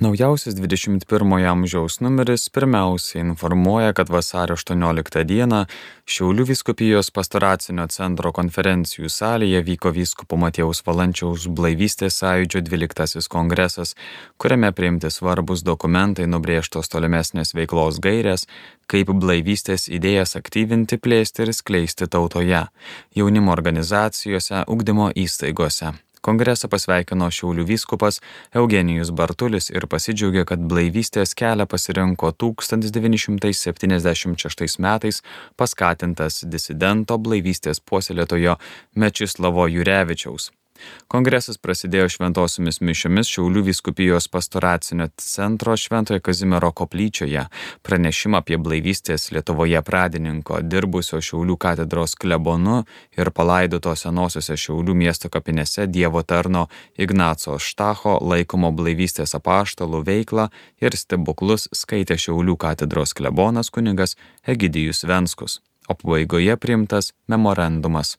Naujausias 21 amžiaus numeris pirmiausiai informuoja, kad vasario 18 dieną Šiaulių viskupijos pastoracinio centro konferencijų salėje vyko vyskupo Matėjaus Valančiaus blaivystės sąjūdžio 12 kongresas, kuriame priimti svarbus dokumentai nubrėžtos tolimesnės veiklos gairės, kaip blaivystės idėjas aktyvinti, plėsti ir skleisti tautoje, jaunimo organizacijose, ugdymo įstaigose. Kongresą pasveikino Šiaulių vyskupas Eugenijus Bartulis ir pasidžiaugė, kad blaivystės kelią pasirinko 1976 metais paskatintas disidento blaivystės puoselėtojo Mečislavo Jurevičiaus. Kongresas prasidėjo šventosiomis mišiomis Šiaulių viskupijos pastoracinio centro Šventojo Kazimiero koplyčioje. Pranešimą apie blaivystės Lietuvoje pradininko, dirbusio Šiaulių katedros klebonu ir palaidoto senosiuose Šiaulių miesto kapinėse Dievo tarno Ignaco Štacho laikomo blaivystės apaštalų veiklą ir stebuklus skaitė Šiaulių katedros klebonas kunigas Egidijus Venskus, o pabaigoje priimtas memorandumas.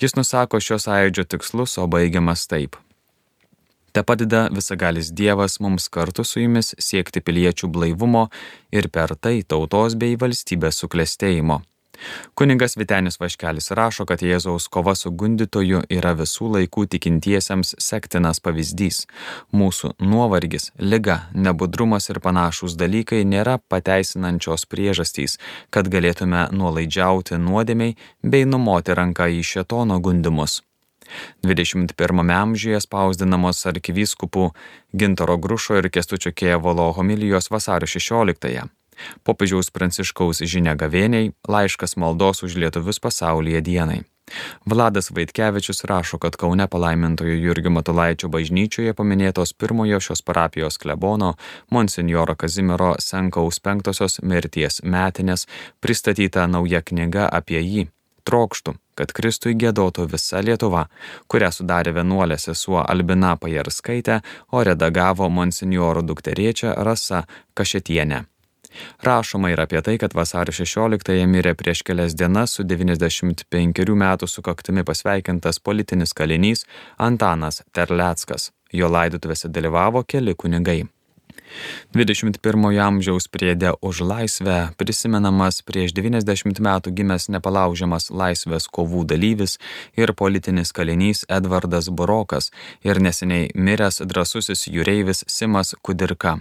Jis nusako šios sąjūdžio tikslus, o baigiamas taip. Te padeda visagalis Dievas mums kartu su jumis siekti piliečių blaivumo ir per tai tautos bei valstybės suklestėjimo. Kuningas Vitenis Vaškelis rašo, kad Jėzaus kova su gundytoju yra visų laikų tikintiesiems sektinas pavyzdys. Mūsų nuovargis, lyga, nebudrumas ir panašus dalykai nėra pateisinančios priežastys, kad galėtume nuolaidžiauti nuodėmiai bei numoti ranką į šetono gundimus. 21 amžiuje spausdinamos arkivyskupų Gintaro Grušo ir Kestučio Kievolo homilijos vasario 16. -ąją popiežiaus pranciškaus žinia gavėniai, laiškas maldos už lietuvius pasaulyje dienai. Vladas Vaitkevičius rašo, kad Kaune palaimintojo Jurgio Matulaičio bažnyčioje paminėtos pirmojo šios parapijos klebono Monsinjoro Kazimiero Senkaus penktosios mirties metinės pristatyta nauja knyga apie jį. Trokštų, kad Kristui gėdotų visa Lietuva, kurią sudarė vienuolė sesuo Albina Pajarskaitė, o redagavo Monsinjoro dukteriečia Rasa Kašetienė. Rašoma ir apie tai, kad vasario 16-ąją mirė prieš kelias dienas su 95 metų sukaktimi pasveikintas politinis kalinys Antanas Terleckas. Jo laidotuvėse dalyvavo keli kunigai. 21 amžiaus priedė už laisvę prisimenamas prieš 90 metų gimęs nepalaužiamas laisvės kovų dalyvis ir politinis kalinys Edvardas Burokas ir neseniai miręs drąsusis jūreivis Simas Kudirka.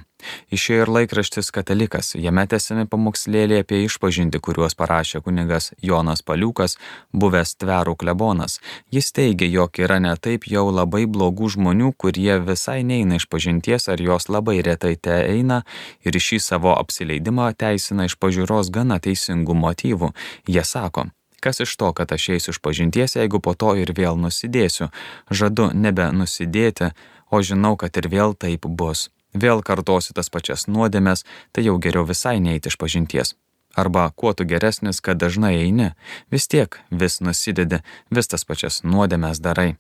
Išėjo ir laikraštis Katalikas, jame tęsiami pamokslėliai apie išpažinti, kuriuos parašė kunigas Jonas Paliukas, buvęs tverų klebonas. Jis teigia, jog yra ne taip jau labai blogų žmonių, kurie visai neina iš pažinties ar jos labai retai te eina ir šį savo apsileidimą teisina iš pažiūros gana teisingų motyvų. Jie sako, Kas iš to, kad aš eisiu iš pažinties, jeigu po to ir vėl nusidėsiu? Žadu nebe nusidėti, o žinau, kad ir vėl taip bus vėl kartosi tas pačias nuodėmės, tai jau geriau visai neiti iš pažinties. Arba kuo tu geresnis, kad dažnai eini, vis tiek vis nusidedi, vis tas pačias nuodėmės darai.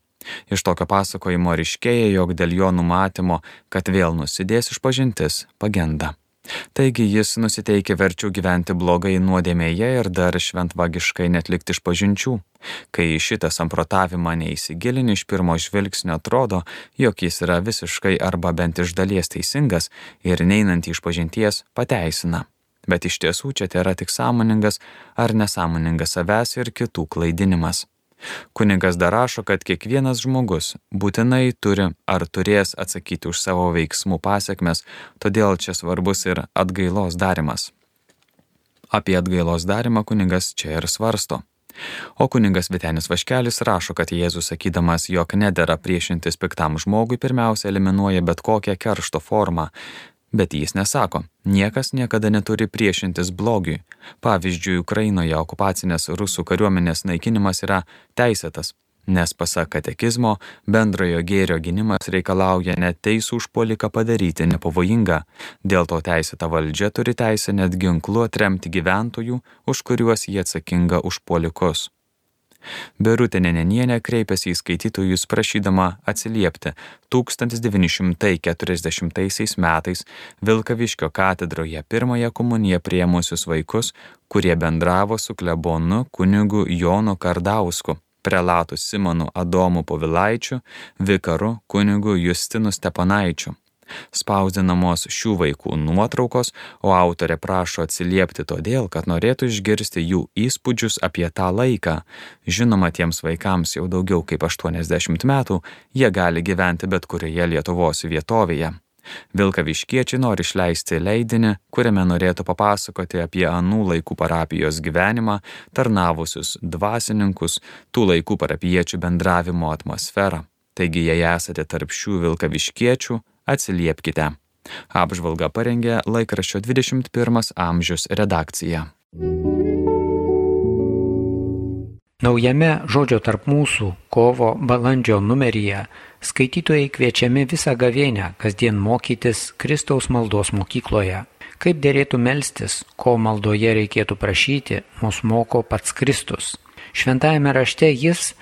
Iš tokio pasakojimo ryškėja, jog dėl jo numatymo, kad vėl nusidės iš pažintis, pagenda. Taigi jis nusiteikė verčiau gyventi blogai nuodėmėje ir dar šventvagiškai netlikti iš pažinčių. Kai šitą samprotavimą neįsigilini iš pirmo žvilgsnio atrodo, jog jis yra visiškai arba bent iš dalies teisingas ir neinant iš pažinties pateisina. Bet iš tiesų čia yra tik sąmoningas ar nesąmoningas savęs ir kitų klaidinimas. Kunigas dar rašo, kad kiekvienas žmogus būtinai turi ar turės atsakyti už savo veiksmų pasiekmes, todėl čia svarbus ir atgailos darimas. Apie atgailos darimą kunigas čia ir svarsto. O kuningas Vitenis Vaškelis rašo, kad Jėzus sakydamas, jog nedėra priešintis piktam žmogui, pirmiausia eliminuoja bet kokią keršto formą, Bet jis nesako, niekas niekada neturi priešintis blogiui. Pavyzdžiui, Ukrainoje okupacinės rusų kariuomenės naikinimas yra teisėtas, nes pasak katekizmo bendrojo gėrio gynimas reikalauja net teisų užpoliką padaryti nepavojingą, dėl to teisėta valdžia turi teisę net ginklu atremti gyventojų, už kuriuos jie atsakinga užpolikus. Berutė Nenenienė kreipėsi į skaitytojus prašydama atsiliepti 1940 metais Vilkaviškio katedroje pirmąją komuniją priemusius vaikus, kurie bendravo su klebonu kunigu Jonu Kardausku prelatu Simonu Adomu Povilaičiu, vikaru kunigu Justinu Stepanaičiu. Spausdinamos šių vaikų nuotraukos, o autorė prašo atsiliepti todėl, kad norėtų išgirsti jų įspūdžius apie tą laiką. Žinoma, tiems vaikams jau daugiau kaip 80 metų, jie gali gyventi bet kurioje Lietuvos vietovėje. Vilkaviškiečiai nori išleisti leidinį, kuriame norėtų papasakoti apie anų laikų parapijos gyvenimą, tarnavusius dvasininkus, tų laikų parapiečių bendravimo atmosferą. Taigi, jei esate tarp šių Vilkaviškiečių, atsiliepkite. Apžvalga parengė laikraščio 21 amžius redakcija. Naujame žodžio tarp mūsų kovo balandžio numeryje Skaitytojai kviečiami visą gavėnę kasdien mokytis Kristaus maldos mokykloje. Kaip dėrėtų melstis, ko maldoje reikėtų prašyti, mus moko pats Kristus. Šventajame rašte jis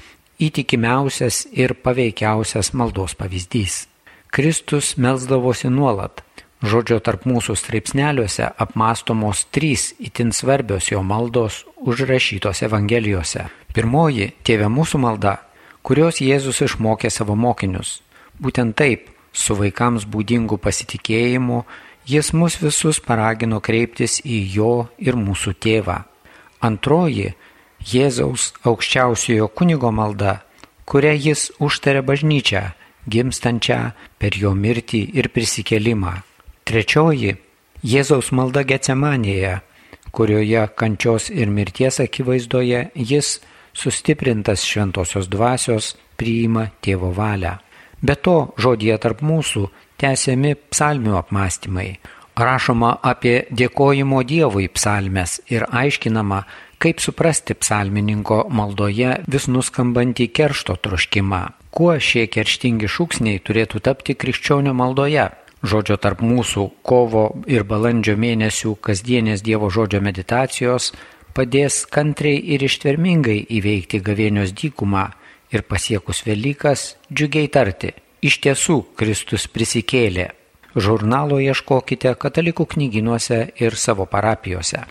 įtikimiausias ir paveikiausias maldos pavyzdys. Kristus melsdavosi nuolat. Žodžio tarp mūsų straipsneliuose apmastomos trys itin svarbios jo maldos užrašytos Evangelijose. Pirmoji - Tėve mūsų malda kurios Jėzus išmokė savo mokinius. Būtent taip, su vaikams būdingu pasitikėjimu, jis mus visus paragino kreiptis į jo ir mūsų tėvą. Antroji - Jėzaus aukščiausiojo kunigo malda, kuria jis užtarė bažnyčią, gimstančią per jo mirtį ir prisikelimą. Trečioji - Jėzaus malda Getsemanėje, kurioje kančios ir mirties akivaizdoje jis sustiprintas šventosios dvasios, priima tėvo valią. Be to, žodėje tarp mūsų tęsiami psalmių apmąstymai. Rašoma apie dėkojimo Dievui psalmes ir aiškinama, kaip suprasti psalmininko maldoje vis nuskambantį keršto troškimą. Kuo šie kerštingi šūksniai turėtų tapti krikščionio maldoje? Žodžio tarp mūsų kovo ir balandžio mėnesių kasdienės Dievo žodžio meditacijos padės kantriai ir ištvermingai įveikti gavėnios dykumą ir pasiekus Velykas džiugiai tarti, iš tiesų Kristus prisikėlė. Žurnalo ieškokite katalikų knyginuose ir savo parapijose.